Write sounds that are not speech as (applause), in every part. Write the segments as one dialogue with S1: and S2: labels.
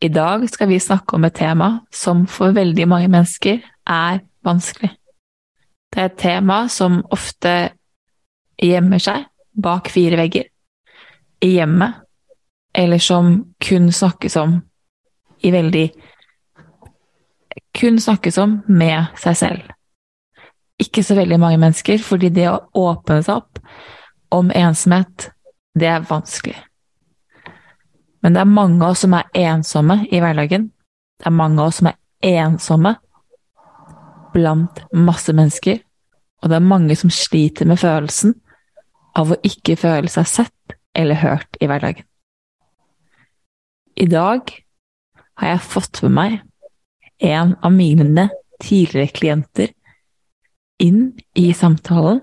S1: I dag skal vi snakke om et tema som for veldig mange mennesker er vanskelig. Det er et tema som ofte gjemmer seg bak fire vegger i hjemmet, eller som kun snakkes om i veldig Kun snakkes om med seg selv. Ikke så veldig mange mennesker, fordi det å åpne seg opp om ensomhet, det er vanskelig. Men det er mange av oss som er ensomme i hverdagen. Det er mange av oss som er ensomme blant masse mennesker. Og det er mange som sliter med følelsen av å ikke føle seg sett eller hørt i hverdagen. I dag har jeg fått med meg en av mine tidligere klienter inn i samtalen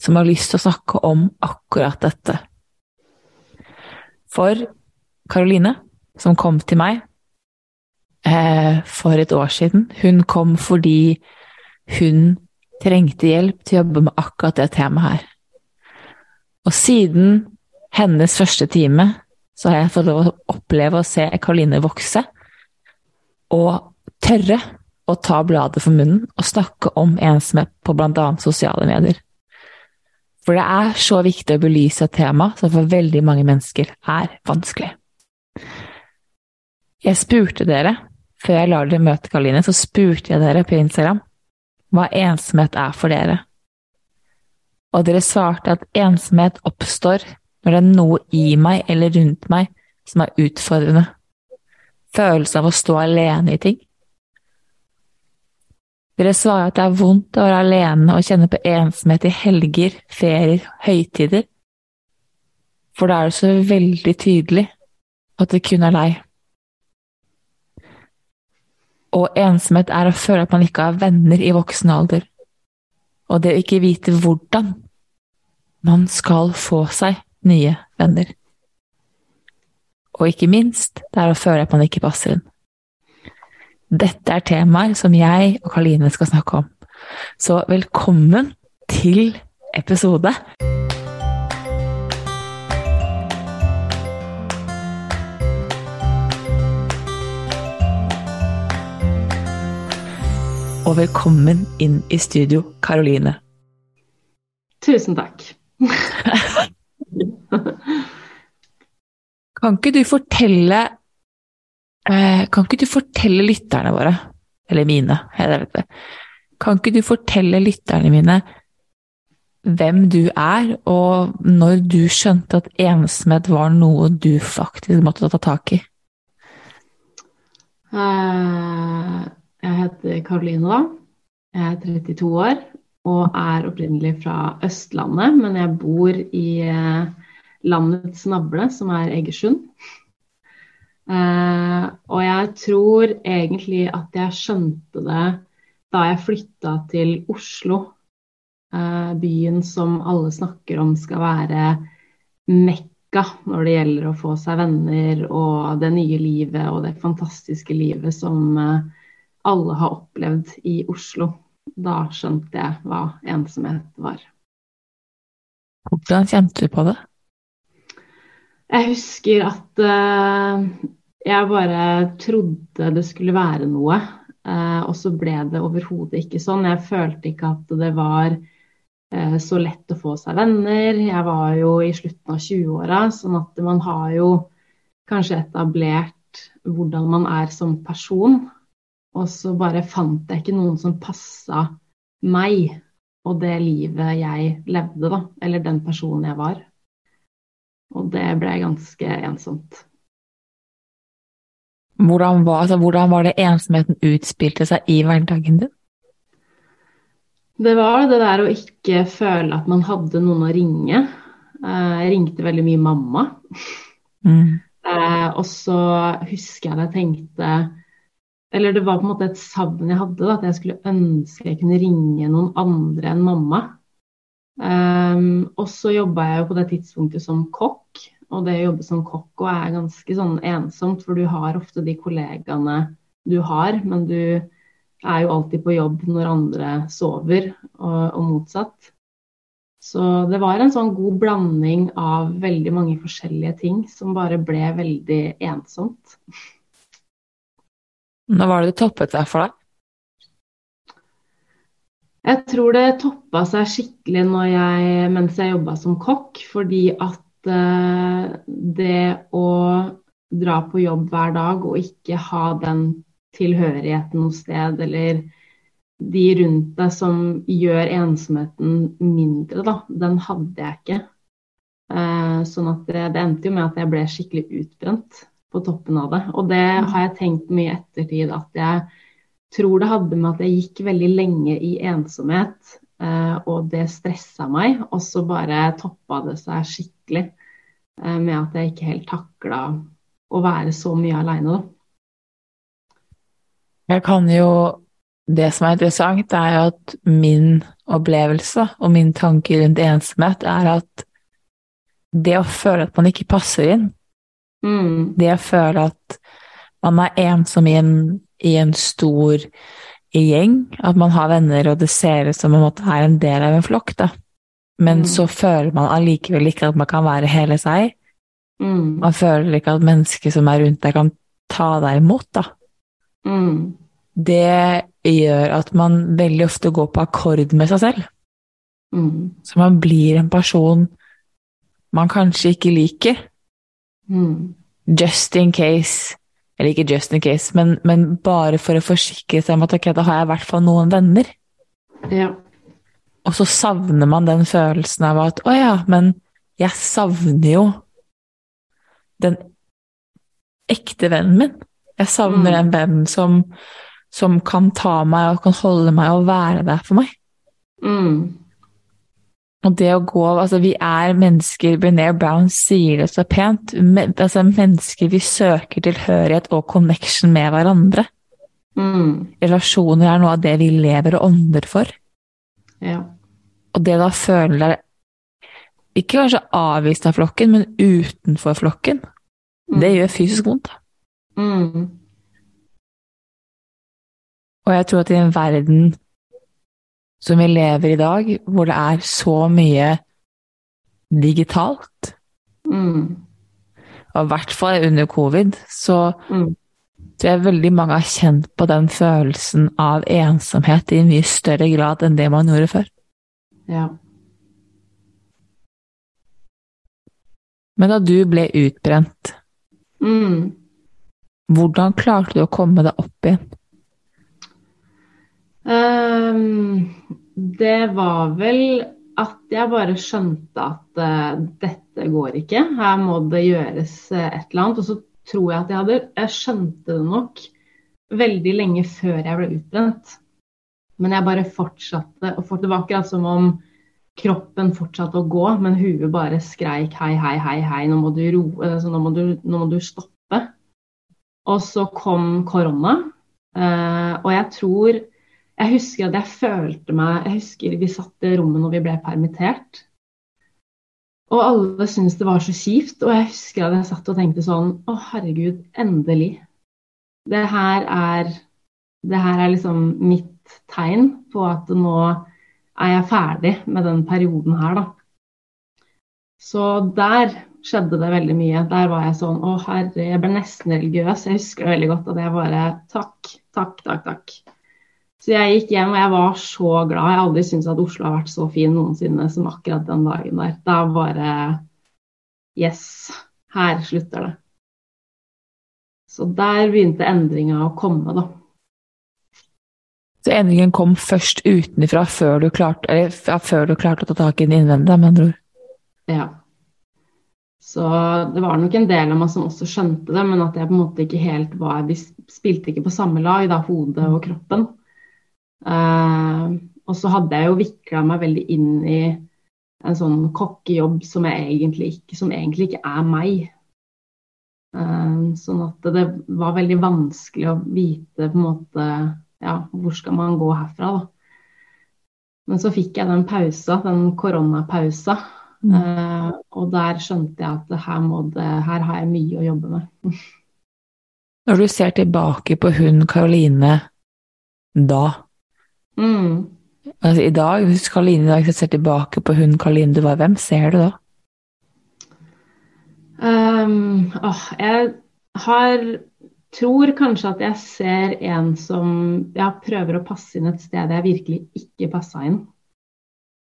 S1: som har lyst til å snakke om akkurat dette. For Karoline, som kom til meg eh, for et år siden, hun kom fordi hun trengte hjelp til å jobbe med akkurat det temaet her. Og siden hennes første time så har jeg fått lov å oppleve å se Karoline vokse, og tørre å ta bladet for munnen og snakke om ensomhet på bl.a. sosiale medier. For det er så viktig å belyse et tema som for veldig mange mennesker er vanskelig. Jeg spurte dere, før jeg lar dere møte Karoline, så spurte jeg dere på Instagram hva ensomhet er for dere. Og dere svarte at ensomhet oppstår når det er noe i meg eller rundt meg som er utfordrende. Følelsen av å stå alene i ting. Dere svarer at det er vondt å være alene og kjenne på ensomhet i helger, ferier, høytider, for da er det så veldig tydelig at det kun er deg. Og ensomhet er å føle at man ikke har venner i voksen alder, og det å ikke vite hvordan man skal få seg nye venner. Og ikke minst, det er å føle at man ikke passer inn. Dette er temaer som jeg og Karline skal snakke om. Så velkommen til episode. Og velkommen inn i studio, Karoline.
S2: Tusen takk. (laughs)
S1: Kan ikke du fortelle Eh, kan ikke du fortelle lytterne våre, eller mine, jeg vet det, kan ikke du fortelle lytterne mine hvem du er, og når du skjønte at ensomhet var noe du faktisk måtte ta tak i?
S2: Eh, jeg heter Karoline, da. Jeg er 32 år og er opprinnelig fra Østlandet, men jeg bor i eh, landets navle, som er Egersund. Uh, og jeg tror egentlig at jeg skjønte det da jeg flytta til Oslo. Uh, byen som alle snakker om skal være mekka når det gjelder å få seg venner og det nye livet og det fantastiske livet som eh, alle har opplevd i Oslo. Da skjønte jeg hva ensomhet var.
S1: Hvordan kjente du på det?
S2: Jeg husker at uh, jeg bare trodde det skulle være noe, uh, og så ble det overhodet ikke sånn. Jeg følte ikke at det var uh, så lett å få seg venner. Jeg var jo i slutten av 20-åra, sånn at man har jo kanskje etablert hvordan man er som person. Og så bare fant jeg ikke noen som passa meg og det livet jeg levde, da. Eller den personen jeg var. Og det ble ganske ensomt.
S1: Hvordan var, altså, hvordan var det ensomheten utspilte seg i hverdagen din?
S2: Det var det der å ikke føle at man hadde noen å ringe. Eh, jeg ringte veldig mye mamma. Mm. Eh, og så husker jeg at jeg tenkte eller det var på en måte et savn jeg hadde, da, at jeg skulle ønske jeg kunne ringe noen andre enn mamma. Um, og så jobba jeg jo på det tidspunktet som kokk, og det å jobbe som kokk er ganske sånn ensomt, for du har ofte de kollegaene du har, men du er jo alltid på jobb når andre sover, og, og motsatt. Så det var en sånn god blanding av veldig mange forskjellige ting som bare ble veldig ensomt.
S1: Når var det det toppet seg for deg?
S2: Jeg tror det toppa seg skikkelig jeg, mens jeg jobba som kokk. Fordi at uh, det å dra på jobb hver dag og ikke ha den tilhørigheten noe sted, eller de rundt deg som gjør ensomheten mindre, da, den hadde jeg ikke. Uh, sånn at det, det endte jo med at jeg ble skikkelig utbrent på toppen av det. Og det mm. har jeg tenkt mye i ettertid at jeg tror det hadde med at jeg gikk veldig lenge i ensomhet, eh, og det stressa meg. Og så bare toppa det seg skikkelig eh, med at jeg ikke helt takla å være så mye aleine.
S1: Jeg kan jo Det som er interessant, er at min opplevelse og min tanke rundt ensomhet er at det å føle at man ikke passer inn, Mm. Det å føle at man er ensom i en, i en stor gjeng, at man har venner og det ser ut som om man er en del av en flokk, da. Men mm. så føler man allikevel ikke at man kan være hele seg. Mm. Man føler ikke at mennesker som er rundt deg, kan ta deg imot, da. Mm. Det gjør at man veldig ofte går på akkord med seg selv. Mm. Så man blir en person man kanskje ikke liker. Mm. Just in case Eller ikke just in case, men, men, bare for å forsikre seg om at ok, da har jeg i hvert fall noen venner.
S2: Ja.
S1: Og så savner man den følelsen av at å ja, men jeg savner jo den ekte vennen min. Jeg savner mm. en venn som, som, kan ta meg og kan holde meg og være der for meg. Mm. Og det å gå Altså, vi er mennesker Brené Brown sier det så pent. Men, altså, mennesker vi søker tilhørighet og connection med hverandre. Mm. Relasjoner er noe av det vi lever og ånder for.
S2: Ja.
S1: Og det da føler deg ikke kanskje avvist av flokken, men utenfor flokken, mm. det gjør fysisk vondt. Mm. Og jeg tror at i en verden som vi lever i dag, hvor det er så mye digitalt. Mm. Og i hvert fall under covid, så mm. tror jeg veldig mange har kjent på den følelsen av ensomhet i en mye større grad enn det man gjorde før.
S2: Ja.
S1: Men da du ble utbrent,
S2: mm.
S1: hvordan klarte du å komme deg opp igjen?
S2: Um, det var vel at jeg bare skjønte at uh, dette går ikke. Her må det gjøres uh, et eller annet. Og så tror jeg at jeg hadde Jeg skjønte det nok veldig lenge før jeg ble utbrent. Men jeg bare fortsatte. Og det var akkurat som om kroppen fortsatte å gå, men huet bare skreik hei, hei, hei, hei, nå må du roe, altså, nå, må du, nå må du stoppe. Og så kom korona, og jeg tror jeg husker at jeg følte meg Jeg husker vi satt i rommet når vi ble permittert. Og alle syntes det var så kjipt. Og jeg husker at jeg satt og tenkte sånn Å, herregud, endelig. Det her er Det her er liksom mitt tegn på at nå er jeg ferdig med den perioden her, da. Så der skjedde det veldig mye. Der var jeg sånn Å, herre, jeg ble nesten religiøs. Jeg husker veldig godt at jeg bare Takk, takk, takk, takk. Så jeg gikk hjem og jeg var så glad. Jeg har aldri syntes at Oslo har vært så fin noensinne som akkurat den dagen der. Da bare Yes, her slutter det. Så der begynte endringa å komme, da.
S1: Så endringen kom først utenfra, før du klarte, eller, før du klarte å ta tak i den innvendige, med andre ord?
S2: Ja. Så det var nok en del av meg som også skjønte det, men at jeg på en måte ikke helt var Vi spilte ikke på samme lag, da, hodet og kroppen. Uh, og så hadde jeg jo vikla meg veldig inn i en sånn kokkejobb som, egentlig ikke, som egentlig ikke er meg. Uh, sånn at det var veldig vanskelig å vite på en måte ja, hvor skal man gå herfra, da. Men så fikk jeg den pausa, den koronapausa. Mm. Uh, og der skjønte jeg at her, det, her har jeg mye å jobbe med.
S1: Når du ser tilbake på hun Karoline da,
S2: Mm.
S1: Altså, I dag, hvis Karoline ser tilbake på hun Karoline du var, hvem ser du da?
S2: Um, åh, jeg har tror kanskje at jeg ser en som ja, prøver å passe inn et sted jeg virkelig ikke passa inn.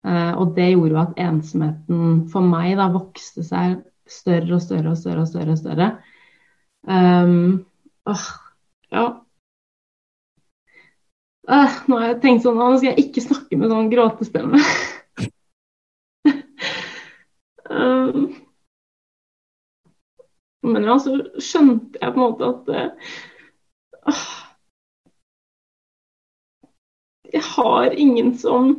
S2: Uh, og det gjorde jo at ensomheten for meg da vokste seg større og større og større. og større og større. Um, åh, ja, Uh, nå har jeg tenkt sånn, nå skal jeg ikke snakke med sånn gråtestemme. um, men ja, så skjønte jeg på en måte at uh, Jeg har ingen som,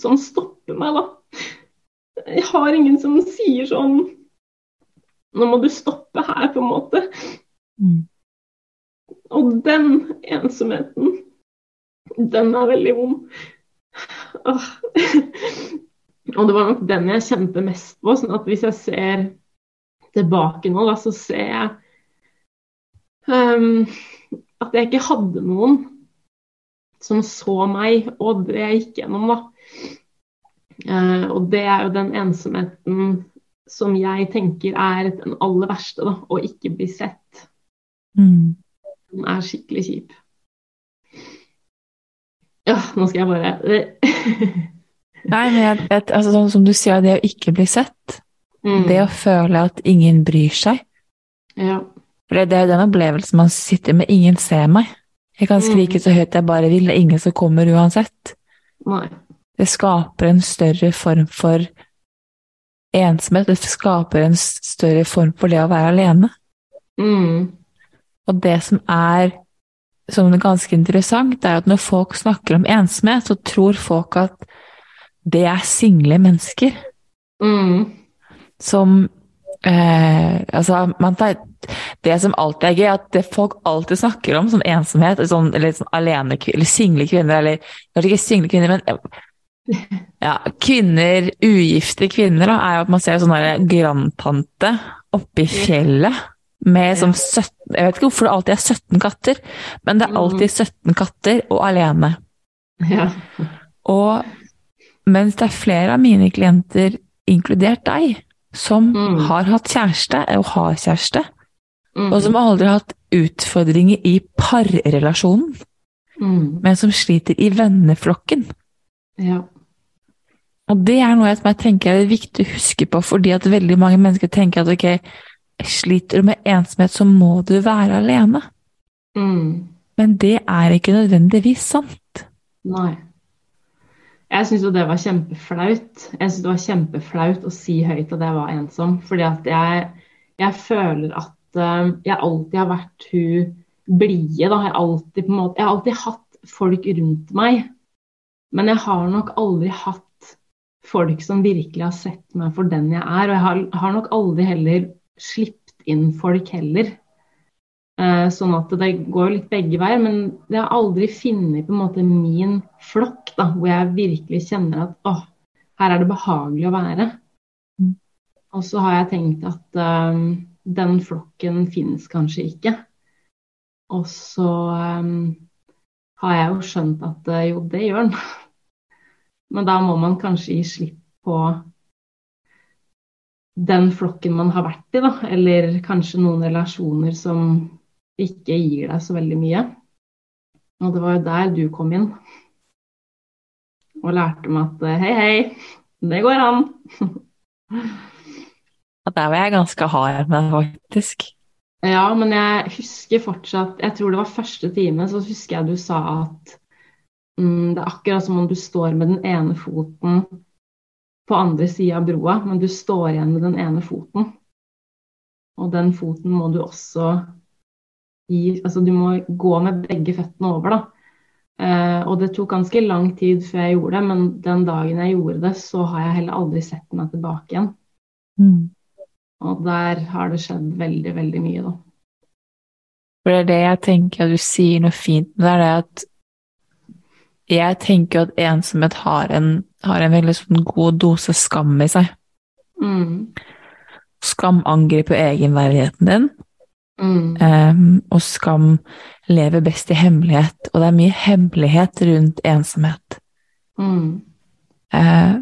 S2: som stopper meg, da. Jeg har ingen som sier sånn Nå må du stoppe her, på en måte. Mm. Og den ensomheten den er veldig vond. Og det var nok den jeg kjente mest på. sånn at hvis jeg ser tilbake nå, da, så ser jeg um, at jeg ikke hadde noen som så meg og det jeg gikk gjennom, da. Uh, og det er jo den ensomheten som jeg tenker er den aller verste, da. Å ikke bli sett.
S1: Mm.
S2: Den er skikkelig kjip. Ja, nå skal jeg bare (laughs)
S1: Nei, men jeg, jeg, altså, sånn som du sier, det å ikke bli sett. Mm. Det å føle at ingen bryr seg.
S2: Ja.
S1: For det er jo den opplevelsen man sitter med. Ingen ser meg. Jeg kan skrike mm. så høyt jeg bare vil, det er ingen som kommer uansett.
S2: Nei.
S1: Det skaper en større form for ensomhet. Det skaper en større form for det å være alene.
S2: Mm.
S1: Og det som er som er ganske interessant, er at når folk snakker om ensomhet, så tror folk at det er single mennesker.
S2: Mm.
S1: Som eh, Altså, man tar Det som alltid er gøy, at det folk alltid snakker om som ensomhet, sånn, eller sånn alene eller single kvinner, eller kanskje ikke single kvinner, men ja, kvinner, ugifte kvinner, da, er jo at man ser sånn grandtante oppe i fjellet med som 17 Jeg vet ikke hvorfor det alltid er 17 katter, men det er alltid 17 katter og alene.
S2: Ja.
S1: Og mens det er flere av mine klienter, inkludert deg, som mm. har hatt kjæreste og har kjæreste, mm. og som aldri har hatt utfordringer i parrelasjonen,
S2: mm.
S1: men som sliter i venneflokken.
S2: Ja.
S1: Og det er noe som jeg tenker er viktig å huske på, fordi at veldig mange mennesker tenker at ok, sliter du med ensomhet, så må du være alene.
S2: Mm.
S1: Men det er ikke nødvendigvis sant.
S2: Nei. Jeg syns jo det var kjempeflaut. Jeg synes det var kjempeflaut å si høyt at jeg var ensom. Fordi at jeg, jeg føler at uh, jeg alltid har vært hun blide. Jeg, jeg har alltid hatt folk rundt meg. Men jeg har nok aldri hatt folk som virkelig har sett meg for den jeg er. Og jeg har, har nok aldri heller sluppet inn folk heller. Eh, sånn at det går litt begge veier. Men jeg har aldri funnet på en måte min flokk da, hvor jeg virkelig kjenner at åh, her er det behagelig å være. Og så har jeg tenkt at um, den flokken finnes kanskje ikke. Og så um, har jeg jo skjønt at uh, jo, det gjør den. (laughs) Men da må man kanskje gi slipp på den flokken man har vært i, da. Eller kanskje noen relasjoner som ikke gir deg så veldig mye. Og det var jo der du kom inn. Og lærte meg at hei, hei, det går an.
S1: Der var jeg ganske hard med faktisk.
S2: Ja, men jeg husker fortsatt Jeg tror det var første time, så husker jeg du sa at mm, det er akkurat som om du står med den ene foten på andre sida av broa, men du står igjen med den ene foten. Og den foten må du også gi Altså du må gå med begge føttene over, da. Eh, og det tok ganske lang tid før jeg gjorde det, men den dagen jeg gjorde det, så har jeg heller aldri sett meg tilbake igjen. Mm. Og der har det skjedd veldig, veldig mye, da.
S1: For det er det jeg tenker at du sier noe fint med, det er det at jeg tenker at ensomhet har en, har en veldig sånn god dose skam i seg. Mm. Skam angriper egenverdigheten din, mm. um, og skam lever best i hemmelighet. Og det er mye hemmelighet rundt ensomhet. Mm. Uh,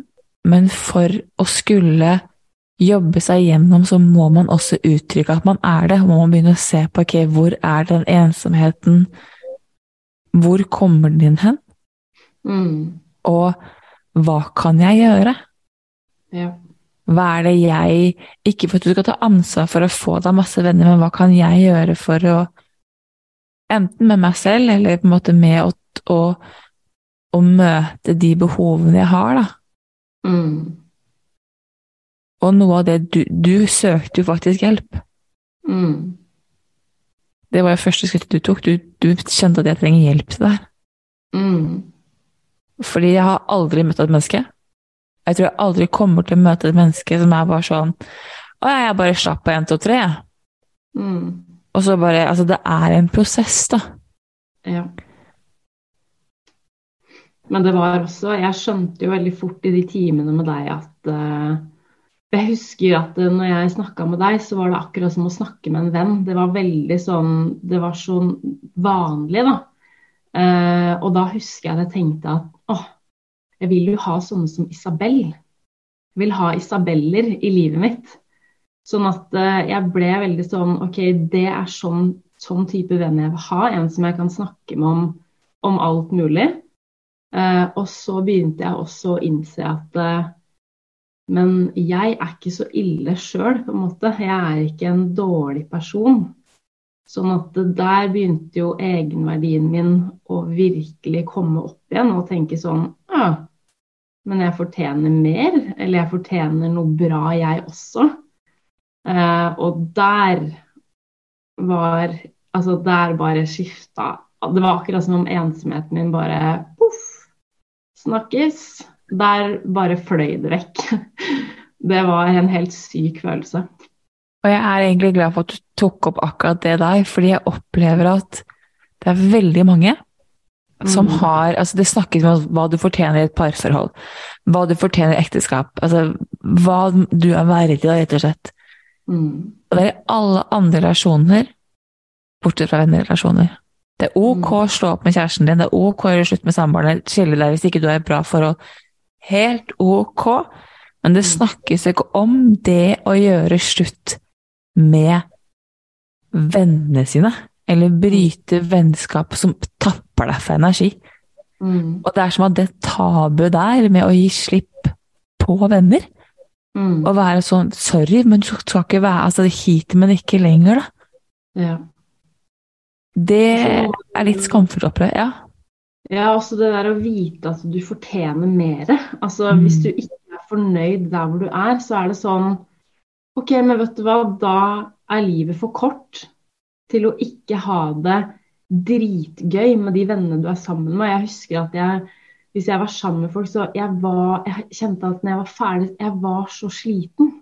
S1: men for å skulle jobbe seg gjennom, så må man også uttrykke at man er det. Må man begynne å se på ok, hvor er den ensomheten Hvor kommer den inn hen? Mm. Og hva kan jeg gjøre? Ja. Hva er det jeg Ikke for at du skal ta ansvar for å få deg masse venner, men hva kan jeg gjøre for å Enten med meg selv, eller på en måte med å, å, å møte de behovene jeg har, da. Mm. Og noe av det du, du søkte jo faktisk hjelp. Mm. Det var jo første skrittet du tok. Du, du, kjente at jeg trenger hjelp til det her. Mm. Fordi jeg har aldri møtt et menneske. Jeg tror jeg aldri kommer til å møte et menneske som er bare sånn Å, jeg bare slapp av én, to, tre. Mm. Og så bare Altså, det er en prosess, da. Ja.
S2: Men det var også Jeg skjønte jo veldig fort i de timene med deg at uh, jeg husker at når jeg snakka med deg, så var det akkurat som å snakke med en venn. Det var veldig sånn Det var sånn vanlig, da. Uh, og da husker jeg at jeg tenkte at åh, jeg vil jo ha sånne som Isabel. Jeg vil ha Isabeller i livet mitt. Sånn at eh, jeg ble veldig sånn OK, det er sånn, sånn type venn jeg vil ha. En som jeg kan snakke med om, om alt mulig. Eh, og så begynte jeg også å innse at men jeg er ikke så ille sjøl, på en måte. Jeg er ikke en dårlig person. Sånn at der begynte jo egenverdien min å virkelig komme opp igjen og tenke sånn Ja, men jeg fortjener mer. Eller jeg fortjener noe bra, jeg også. Eh, og der var Altså, der bare skifta Det var akkurat som om ensomheten min bare poff, snakkes der bare fløy det vekk. (laughs) Det var en helt syk følelse.
S1: Og jeg er egentlig glad for at du tok opp akkurat det der, fordi jeg opplever at det er veldig mange som mm. har altså Det snakkes om hva du fortjener i et parforhold, hva du fortjener i ekteskap, altså hva du er verdig av, rett og slett. Mm. Og det er i alle andre relasjoner, bortsett fra vennerelasjoner. Det er ok mm. å slå opp med kjæresten din, det er ok å gjøre slutt med samboeren, skille deg hvis ikke du har et bra forhold helt ok, men det mm. snakkes ikke om det å gjøre slutt med vennene sine. Eller bryte vennskap som tapper deg for energi. Mm. Og det er som at det tabuet der med å gi slipp på venner mm. Å være sånn Sorry, men du skal ikke være altså, hit, men ikke lenger, da. Ja. Det er litt skamfullt å oppleve. Ja.
S2: Ja, også det der å vite at du fortjener mer. Altså, mm. Hvis du ikke er fornøyd der hvor du er, så er det sånn OK, men vet du hva, da er livet for kort til å ikke ha det dritgøy med de vennene du er sammen med. Jeg husker at jeg, hvis jeg var sammen med folk, så jeg, var, jeg kjente at når jeg var ferdig, jeg var så sliten.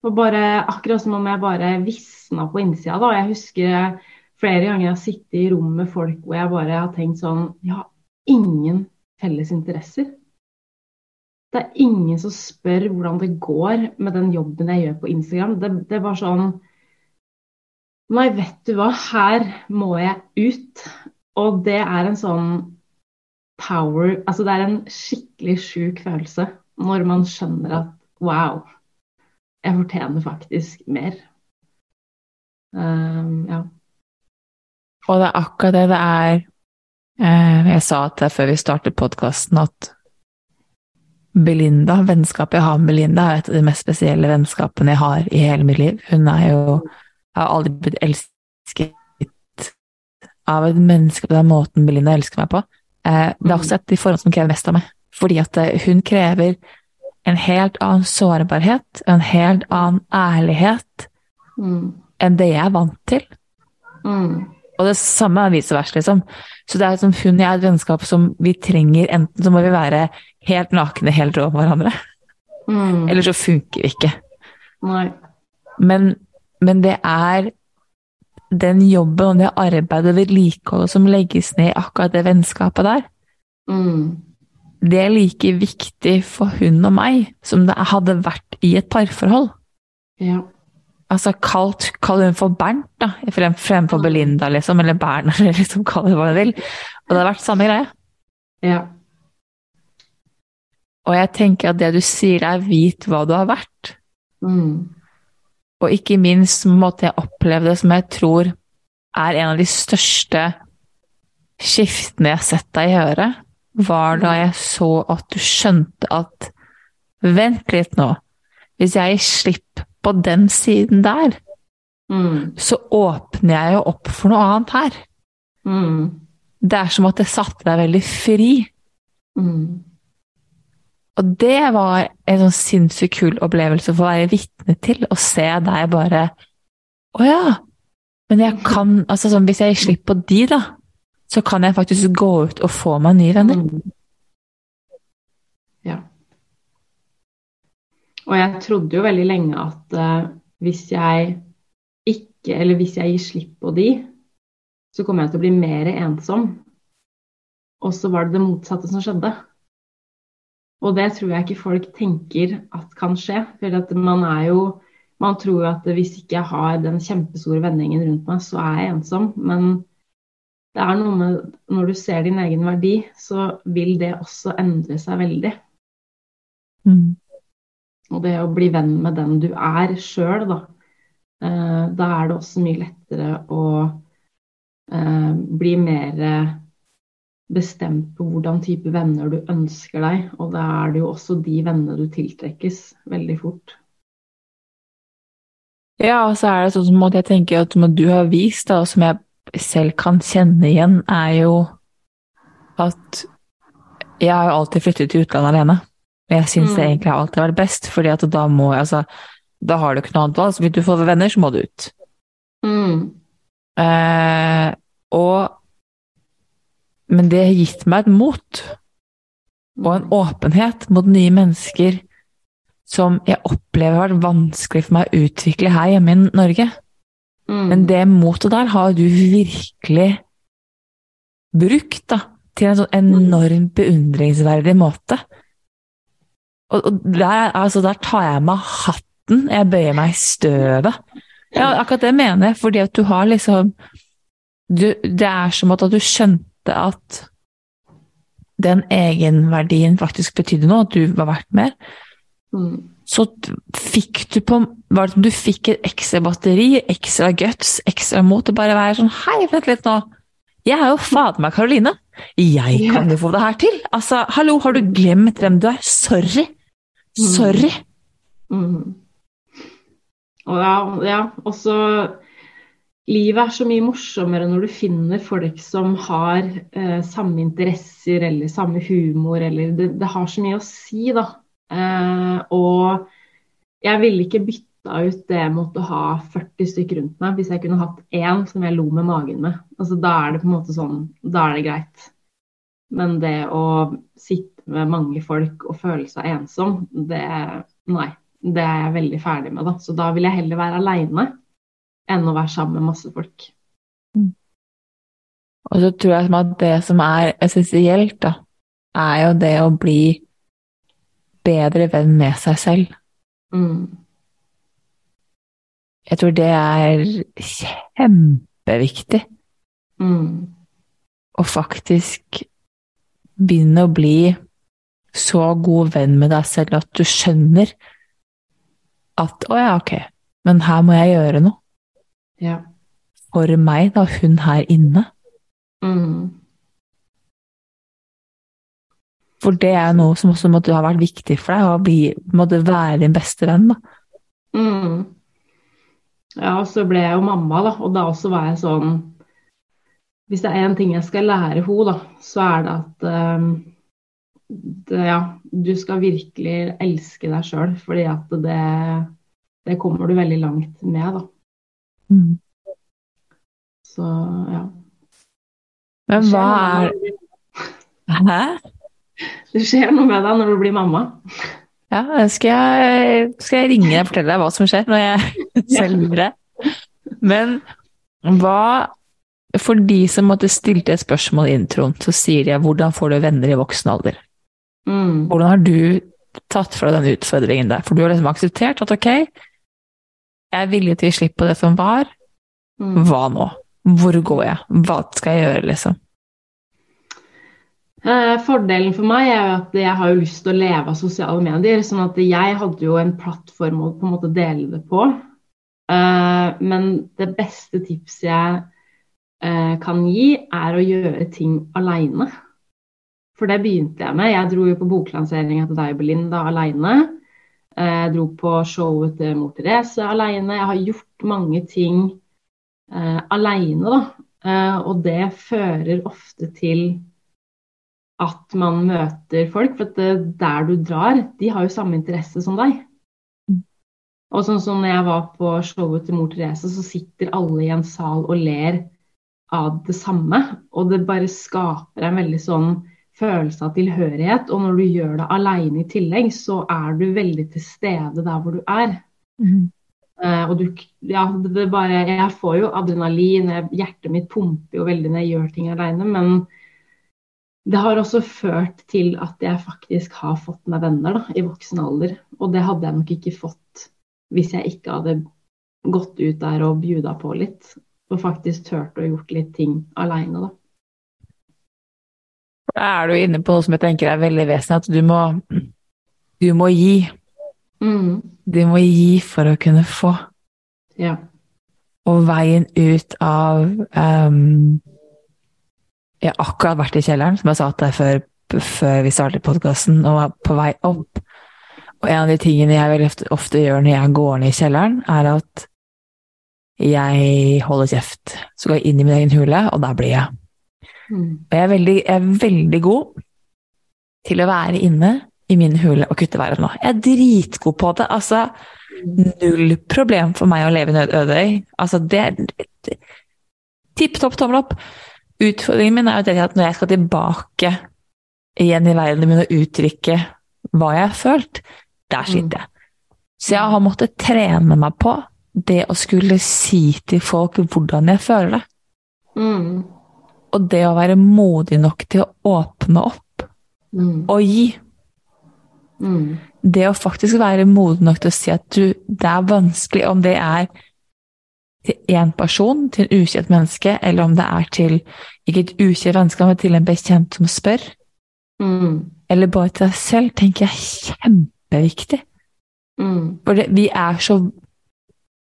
S2: Det var bare akkurat som om jeg bare visna på innsida. da. Jeg husker flere ganger jeg har sittet i rom med folk hvor jeg bare har tenkt sånn Jeg har ingen felles interesser. Det er ingen som spør hvordan det går med den jobben jeg gjør på Instagram. Det, det er bare sånn Nei, vet du hva, her må jeg ut. Og det er en sånn power Altså det er en skikkelig sjuk følelse når man skjønner at wow, jeg fortjener faktisk mer. Um, ja.
S1: Og det er akkurat det det er eh, Jeg sa til deg før vi startet podkasten at Belinda, vennskapet jeg har med Belinda, er et av de mest spesielle vennskapene jeg har i hele mitt liv. Hun er jo Jeg har aldri blitt elsket av et menneske på den måten Belinda elsker meg på. Eh, det er også et av de forholdene som krever mest av meg. Fordi at eh, hun krever en helt annen sårbarhet, en helt annen ærlighet
S2: Mm.
S1: enn det jeg er vant til.
S2: Mm.
S1: Og det samme er vice versa, liksom. Så det er som hun og jeg er et vennskap som vi trenger Enten så må vi være helt nakne, helt rå med hverandre,
S2: Mm.
S1: eller så funker vi ikke. Men, men det er den jobben og det arbeidet og vedlikeholdet som legges ned i akkurat det vennskapet der,
S2: Mm.
S1: det er like viktig for hun og meg som det hadde vært i et parforhold.
S2: Ja.
S1: Altså, kalt, kall hun for Bernt, da, frem, fremfor Belinda, liksom, eller Bernt, (laughs) eller liksom, kall det hva du vil. Og det har vært samme greie.
S2: Ja.
S1: Og jeg tenker at det du sier er vit hva du har vært.
S2: Mm.
S1: Og ikke minst måtte jeg oppleve det som jeg tror er en av de største skiftene jeg har sett deg gjøre, var da jeg så at du skjønte at Vent litt nå. Hvis jeg gir slipp på den siden der,
S2: Mm.
S1: så åpner jeg jo opp for noe annet her.
S2: Mm.
S1: Det er som at det satte deg veldig fri.
S2: Mm.
S1: Og det var en sånn sinnssykt kul opplevelse å være vitne til, å se deg bare Å ja! Men jeg kan altså sånn, Hvis jeg gir slipp på de, da, så kan jeg faktisk gå ut og få meg nye venner.
S2: Mm. Ja. Og jeg trodde jo veldig lenge at uh, hvis jeg ikke, eller hvis jeg gir slipp på de, så kommer jeg til å bli mer ensom. Og så var det det motsatte som skjedde. Og det tror jeg ikke folk tenker at kan skje. For at man er jo Man tror at hvis ikke jeg har den kjempestore vendingen rundt meg, så er jeg ensom. Men det er noe med når du ser din egen verdi, så vil det også endre seg veldig.
S1: Mm.
S2: Og det å bli venn med den du er sjøl, da. eh, Da er det også mye lettere å eh, bli mer bestemt på hvordan type venner du ønsker deg. Og da er det jo også de vennene du tiltrekkes veldig fort.
S1: Ja, og så er det sånn som jeg tenker at du har vist, da, og som jeg selv kan kjenne igjen, er jo at jeg har jo alltid flyttet til utlandet alene. Og jeg syns det
S2: Mm.
S1: egentlig har alltid vært best, fordi at da må jeg altså Da har du ikke noe annet valg. Så vil du få venner, så må du ut.
S2: Mm.
S1: Eh, og Men det har gitt meg et mot og en åpenhet mot nye mennesker som jeg opplever har vært vanskelig for meg å utvikle her hjemme i Norge.
S2: Mm.
S1: Men det motet der har du virkelig brukt da, til en sånn enormt beundringsverdig måte. Og, og der, altså, der tar jeg meg hatten, jeg bøyer meg i støvet. Ja, akkurat det mener jeg, fordi at du har liksom du, Det er som at du skjønte at den egenverdien faktisk betydde noe, at du var verdt mer.
S2: Mm.
S1: Så fikk du på Var det du fikk et ekstra batteri, ekstra guts, ekstra mot til bare å være sånn Hei, vent litt nå. Jeg er jo fader meg Karoline. Jeg kan jo få det her til. Altså, hallo, har du glemt hvem du er? Sorry. Sorry.
S2: Mm. Og ja, ja, også Livet er så mye morsommere når du finner folk som har eh, samme interesser eller samme humor, eller det, det har så mye å si, da. Eh, og jeg ville ikke bytta ut det mot å ha 40 stykker rundt meg hvis jeg kunne hatt én som jeg lo med magen med. Altså, da er det på en måte sånn, da er det greit. Men det å sitte med mange folk og føle seg ensom, det Nei. Det er jeg veldig ferdig med, da. Så da vil jeg heller være aleine enn å være sammen med masse folk.
S1: Og så tror jeg at det som er essensielt, da, er jo det å bli bedre venn med seg selv.
S2: Mm.
S1: Jeg tror det er kjempeviktig
S2: Mm.
S1: å faktisk begynne å bli så god venn med deg selv at du skjønner at å ja, ok, men her må jeg gjøre noe
S2: Ja.
S1: for meg, da, hun her inne.
S2: Mm.
S1: For det er noe som også måtte ha vært viktig for deg, å bli, måtte være din beste venn. da.
S2: Mm. Ja, så ble jeg jo mamma, da, og da også var jeg sånn Hvis det er én ting jeg skal lære henne, da, så er det at um, det, ja, du skal virkelig elske deg sjøl, fordi at det, det kommer du veldig langt med, da.
S1: Mm.
S2: Så ja.
S1: Men hva er Hæ?
S2: Det skjer noe med deg når du blir mamma.
S1: Ja, skal jeg, skal jeg ringe deg og fortelle deg hva som skjer når jeg (laughs) selv blir det? Men hva For de som måtte stilte et spørsmål i introen, så sier de 'hvordan får du venner i voksen alder'?
S2: Mm.
S1: Hvordan har du tatt fra den utfordringen der? For du har liksom akseptert at ok, jeg er villig til å gi slipp på det som var,
S2: Mm.
S1: hva nå? Hvor går jeg? Hva skal jeg gjøre, liksom?
S2: Eh, Fordelen for meg er at jeg har jo lyst til å leve av sosiale medier. sånn at jeg hadde jo en plattform å på en måte dele det på. Eh, Men det beste tipset jeg eh, kan gi, er å gjøre ting aleine. For det begynte jeg med. Jeg dro jo på boklanseringa til deg, Belinda, aleine. Jeg dro på showet til mor Therese aleine. Jeg har gjort mange ting eh, aleine, da. Eh, og det fører ofte til at man møter folk. For det, der du drar, de har jo samme interesse som deg. Og sånn som når jeg var på showet til mor Therese, så sitter alle i en sal og ler av det samme. Og det bare skaper en veldig sånn følelse av tilhørighet. Og når du gjør det aleine i tillegg, så er du veldig til stede der hvor du er. Eh, og du, ja, det, det bare, jeg får jo adrenalin, jeg, hjertet mitt pumper jo veldig når jeg gjør ting aleine. Men det har også ført til at jeg faktisk har fått meg venner da, i voksen alder. Og det hadde jeg nok ikke fått hvis jeg ikke hadde gått ut der og bjuda på litt. Og faktisk turt å gjort litt ting aleine, da.
S1: Da er du inne på noe som jeg tenker er veldig vesentlig, at du må, du må gi.
S2: Mm,
S1: Du må gi for å kunne få.
S2: ja.
S1: Og veien ut av um, Jeg har akkurat vært i kjelleren, som jeg sa til deg før, før vi startet podkasten, og var på vei opp. Og en av de tingene jeg veldig ofte, ofte gjør når jeg går ned i kjelleren, er at jeg holder kjeft. Så går jeg inn i min egen hule, og der blir jeg.
S2: Mm,
S1: Og jeg er veldig, jeg er veldig god til å være inne i min hule og kutte været nå. Jeg er dritgod på det. Altså, null problem for meg å leve i nødødøy. Altså, det er tipp topp tommel opp. Utfordringen min er jo det at når jeg skal tilbake igjen i verden og uttrykke hva jeg har følt, der sitter jeg. Så jeg har måttet trene meg på det å skulle si til folk hvordan jeg føler det.
S2: mm,
S1: Og det å være modig nok til å åpne opp
S2: mm,
S1: og gi.
S2: mm,
S1: Det å faktisk være modig nok til å si at du, det er vanskelig, om det er til én person, til en ukjent menneske, eller om det er til ikke et ukjent menneske, men til en bekjent som spør,
S2: mm,
S1: eller bare til deg selv, tenker jeg er kjempeviktig.
S2: mm,
S1: For vi er så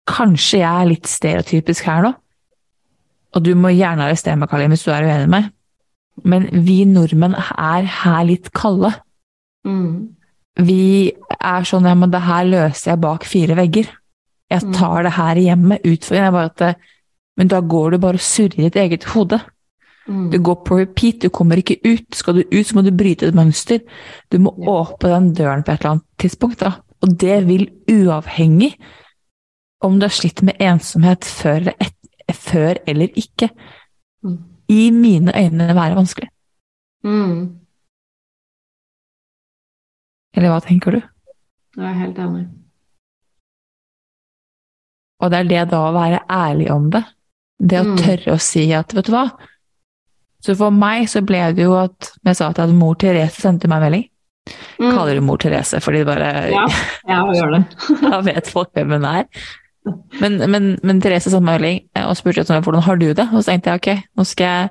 S1: Kanskje jeg er litt stereotypisk her nå, og du må gjerne arrestere meg, Kalim, hvis du er uenig med meg, men vi nordmenn er her litt kalde.
S2: mm,
S1: Vi er sånn ja, men det her løser jeg bak fire vegger. Jeg tar det her i hjemmet. Utfordringen er bare at det, Men da går du bare og surrer i ditt eget hode.
S2: mm,
S1: Du går på repeat, du kommer ikke ut. Skal du ut, så må du bryte et mønster. Du må
S2: Ja.
S1: åpne den døren på et eller annet tidspunkt. Da. Og det vil uavhengig om du har slitt med ensomhet før eller, et, før eller ikke,
S2: Mm.
S1: i mine øyne være vanskelig.
S2: mm.
S1: Eller hva tenker du?
S2: Jeg er helt enig.
S1: Og det er det da å være ærlig om det. Det å
S2: Mm.
S1: tørre å si at, vet du hva Så for meg så ble det jo at jeg sa at jeg hadde mor Therese sendte meg en melding
S2: Mm.
S1: Kaller hun mor Therese, fordi det bare
S2: Ja, jeg gjør det. (laughs)
S1: Da vet folk hvem hun er. Men, men, men Therese satte meg melding eh, og spurte sånn, hvordan har du det. Og så tenkte jeg ok, nå skal jeg,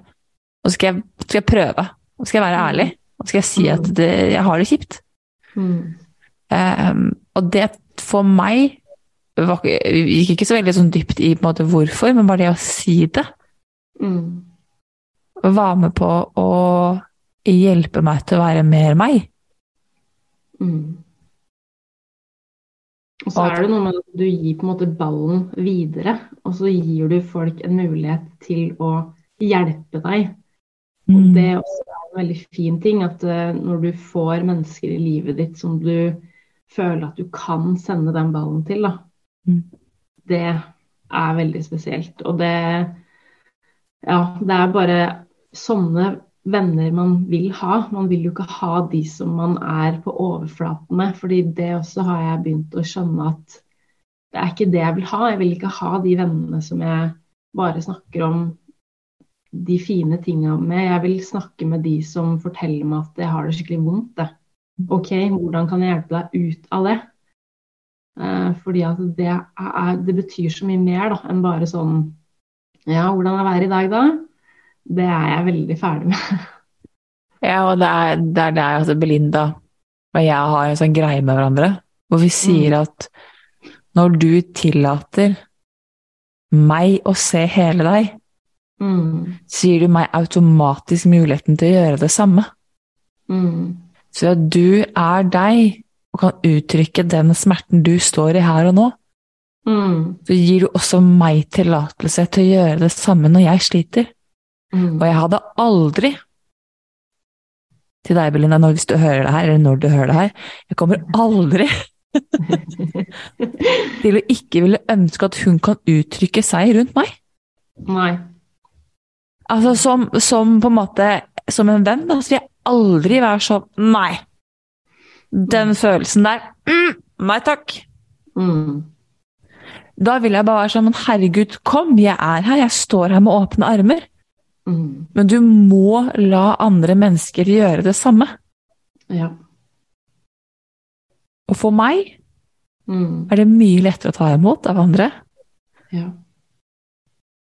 S1: nå skal jeg, skal jeg prøve. Nå skal jeg være ærlig. Nå skal jeg si at det, jeg har det kjipt.
S2: Mm.
S1: Um, og det for meg var, gikk ikke så veldig sånn dypt i måte hvorfor, men bare det å si det
S2: Mm.
S1: var med på å hjelpe meg til å være mer meg.
S2: Mm. Og så er det noe med at du gir på en måte ballen videre, og så gir du folk en mulighet til å hjelpe deg. Og det er også en veldig fin ting, at eh, når du får mennesker i livet ditt som du føler at du kan sende den ballen til, da,
S1: Mm.
S2: det er veldig spesielt. Og det Ja, det er bare sånne venner man vil ha. Man vil jo ikke ha de som man er på overflaten med, fordi det også har jeg begynt å skjønne at det er ikke det jeg vil ha. Jeg vil ikke ha de vennene som jeg bare snakker om de fine tinga med. Jeg vil snakke med de som forteller meg at jeg har det skikkelig vondt. Det. OK, hvordan kan jeg hjelpe deg ut av det? Eh, fordi at det, er, det betyr så mye mer da, enn bare sånn Ja, hvordan er været i dag, da? Det er jeg veldig ferdig med. (laughs)
S1: Ja, og det er det er der altså Belinda og jeg har en sånn greie med hverandre, hvor vi sier at når du tillater meg å se hele deg,
S2: Mm,
S1: gir du meg automatisk muligheten til å gjøre det samme.
S2: mm,
S1: Så at du er deg og kan uttrykke den smerten du står i her og nå,
S2: mm,
S1: så gir du også meg tillatelse til å gjøre det samme når jeg sliter.
S2: Mm.
S1: Og jeg hadde aldri til deg, Belinda, når hvis du hører det her, eller når du hører det her, jeg kommer aldri (laughs) til å ikke ville ønske at hun kan uttrykke seg rundt meg.
S2: Nei.
S1: Altså som, som på en måte Som en venn, da, så vil jeg aldri være sånn Nei. Den følelsen der mm, Nei takk.
S2: Mm,
S1: Da vil jeg bare være sånn Men herregud, kom, jeg er her. Jeg står her med åpne armer.
S2: Mm,
S1: Men du må la andre mennesker gjøre det samme.
S2: ja.
S1: Og for meg
S2: Mm,
S1: er det mye lettere å ta imot av andre
S2: ja.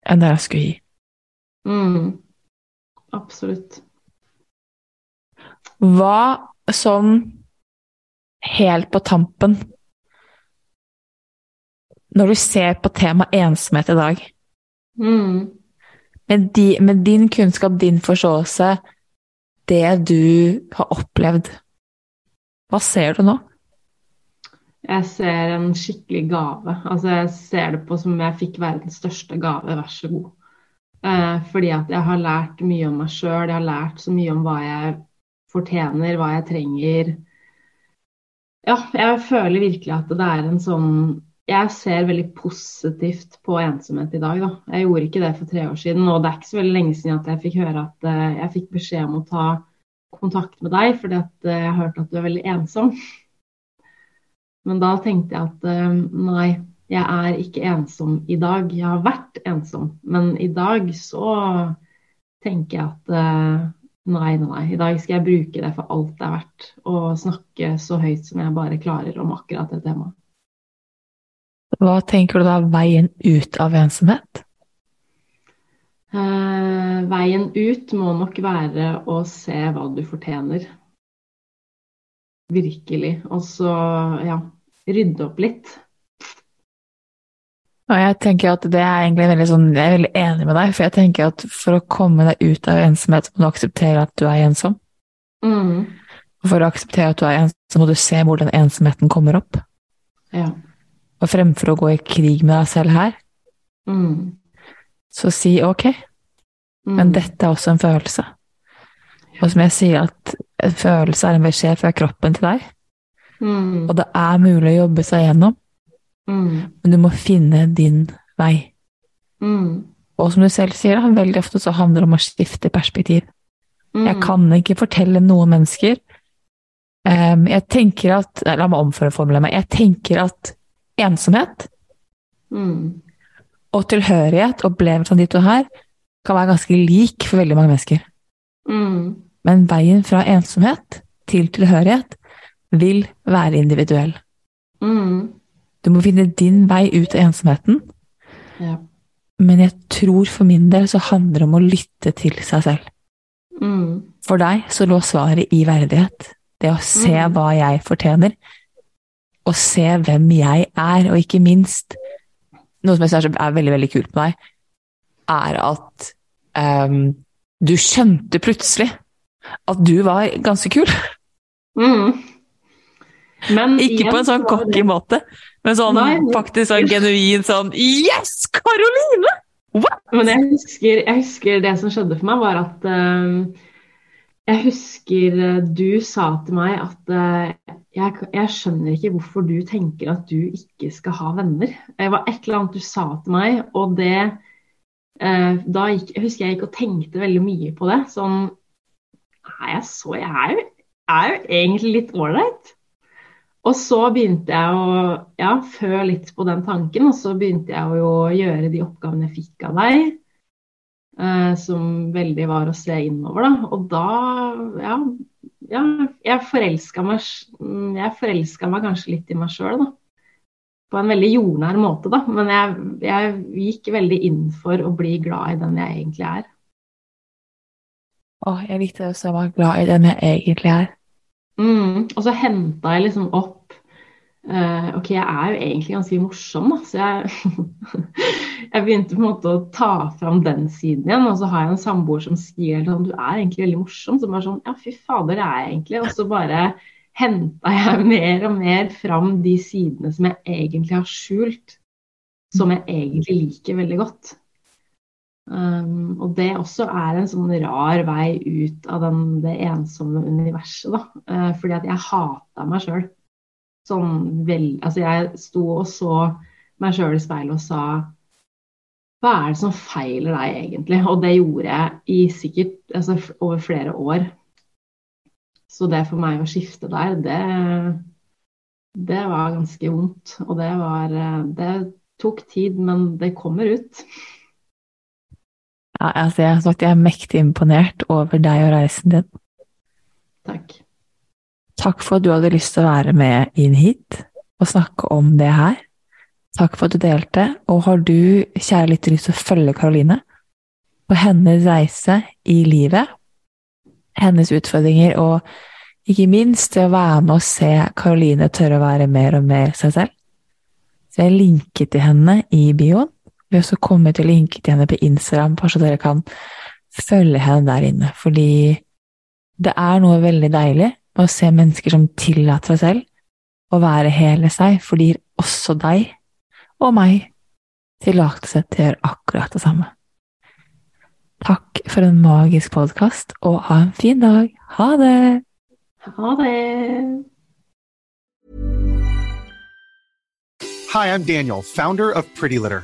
S1: enn det jeg skulle gi.
S2: Mm, absolutt.
S1: Hva sånn helt på tampen Når du ser på temaet ensomhet i dag,
S2: Mm,
S1: med, di, med din kunnskap, din forståelse, det du har opplevd, hva ser du nå?
S2: jeg ser en skikkelig gave. Altså, jeg ser det på som jeg fikk verdens største gave, vær så god. Eh, fordi at jeg har lært mye om meg sjøl, jeg har lært så mye om hva jeg fortjener, hva jeg trenger. Ja, jeg føler virkelig at det er en sånn Jeg ser veldig positivt på ensomhet i dag, da. Jeg gjorde ikke det for tre år siden, og det er ikke så veldig lenge siden at jeg fikk høre at uh, jeg fikk beskjed om å ta kontakt med deg, fordi at uh, jeg hørte at du er veldig ensom. Men da tenkte jeg at uh, nei, jeg er ikke ensom i dag. Jeg har vært ensom, men i dag så tenker jeg at nei, nei, nei. I dag skal jeg bruke det for alt det er verdt, og snakke så høyt som jeg bare klarer om akkurat det temaet.
S1: Hva tenker du da er veien ut av ensomhet?
S2: Eh, veien ut må nok være å se hva du fortjener. Virkelig. Og så, ja, rydde opp litt.
S1: Og jeg tenker at det er egentlig veldig sånn, jeg er veldig enig med deg, for jeg tenker at for å komme deg ut av ensomhet, må du akseptere at du er ensom.
S2: Mm.
S1: Og for å akseptere at du er ensom, må du se hvor den ensomheten kommer opp.
S2: Ja.
S1: Og fremfor å gå i krig med deg selv her,
S2: Mm.
S1: så si ok,
S2: Mm.
S1: men dette er også en følelse. Og som jeg sier, at en følelse er en beskjed fra kroppen til deg,
S2: Mm.
S1: og det er mulig å jobbe seg gjennom,
S2: Mm.
S1: men du må finne din vei.
S2: Mm.
S1: Og som du selv sier, veldig ofte så handler det om å skifte perspektiv.
S2: Mm.
S1: Jeg kan ikke fortelle noen mennesker Em, Jeg tenker at La meg omformulere meg. Jeg tenker at ensomhet
S2: Mm.
S1: og tilhørighet, opplevelsen de to her, kan være ganske lik for veldig mange mennesker.
S2: Mm.
S1: Men veien fra ensomhet til tilhørighet vil være individuell.
S2: Mm.
S1: Du må finne din vei ut av ensomheten,
S2: Ja.
S1: men jeg tror for min del så handler det om å lytte til seg selv.
S2: Mm.
S1: For deg så lå svaret i verdighet. Det å se
S2: Mm.
S1: hva jeg fortjener, og se hvem jeg er, og ikke minst Noe som jeg synes er veldig, veldig kult med deg, er at um, du skjønte plutselig at du var ganske kul.
S2: Mm. Men (laughs)
S1: Ikke på en sånn
S2: så
S1: cocky måte, men sånn
S2: Nei,
S1: faktisk sånn genuin sånn Yes, Karoline! What?
S2: Men jeg husker, jeg husker det som skjedde for meg, var at eh, Jeg husker eh, du sa til meg at eh, jeg, jeg skjønner ikke hvorfor du tenker at du ikke skal ha venner. Det var et eller annet du sa til meg, og det eh, Da gikk, jeg husker jeg gikk og tenkte veldig mye på det. Sånn Nei, jeg så Jeg er jo, er jo egentlig litt ålreit. Og så begynte jeg å ja, fø litt på den tanken, og så begynte jeg å gjøre de oppgavene jeg fikk av deg, eh, som veldig var å se innover, da. Og da, ja, ja jeg forelska meg, mm, meg kanskje litt i meg sjøl, da. På en veldig jordnær måte, da. Men jeg, jeg gikk veldig inn for å bli glad i den jeg egentlig er.
S1: Å, jeg likte det å var glad i den jeg egentlig er.
S2: Mm, og så henta jeg liksom opp eh, Ok, jeg er jo egentlig ganske morsom, da, så jeg, (laughs) jeg begynte på en måte å ta fram den siden igjen. Og så har jeg en samboer som sier sånn Du er egentlig veldig morsom. Så bare sånn Ja, fy fader, det er jeg egentlig. Og så bare henta jeg mer og mer fram de sidene som jeg egentlig har skjult. Som jeg egentlig liker veldig godt. Um, og det også er en sånn rar vei ut av den, det ensomme universet, da. Uh, fordi at jeg hata meg sjøl. Sånn vel Altså, jeg sto og så meg sjøl i speilet og sa Hva er det som feiler deg, egentlig? Og det gjorde jeg i sikkert altså, over flere år. Så det for meg å skifte der, det, det var ganske vondt. Og det var Det tok tid, men det kommer ut.
S1: Ja, altså, jeg, sagt, jeg er mektig imponert over deg og reisen din.
S2: Takk.
S1: Takk for at du hadde lyst til å være med inn hit og snakke om det her. Takk for at du delte. Og har du, kjære lytter, lyst til å følge Karoline på hennes reise i livet, hennes utfordringer, og ikke minst det å være med og se Karoline tørre å være mer og mer seg selv, så jeg linker til henne i bioen. Vi har også kommet til å linke til henne på Instagram, bare så dere kan følge henne der inne. Fordi det er noe veldig deilig med å se mennesker som tillater seg selv å være hele seg, for det gir også deg og meg tillatelse til å gjøre akkurat det samme. Takk for en magisk podkast, og ha en fin dag. Ha det!
S2: Ha det!
S3: Hi, I'm Daniel, founder of Pretty Litter.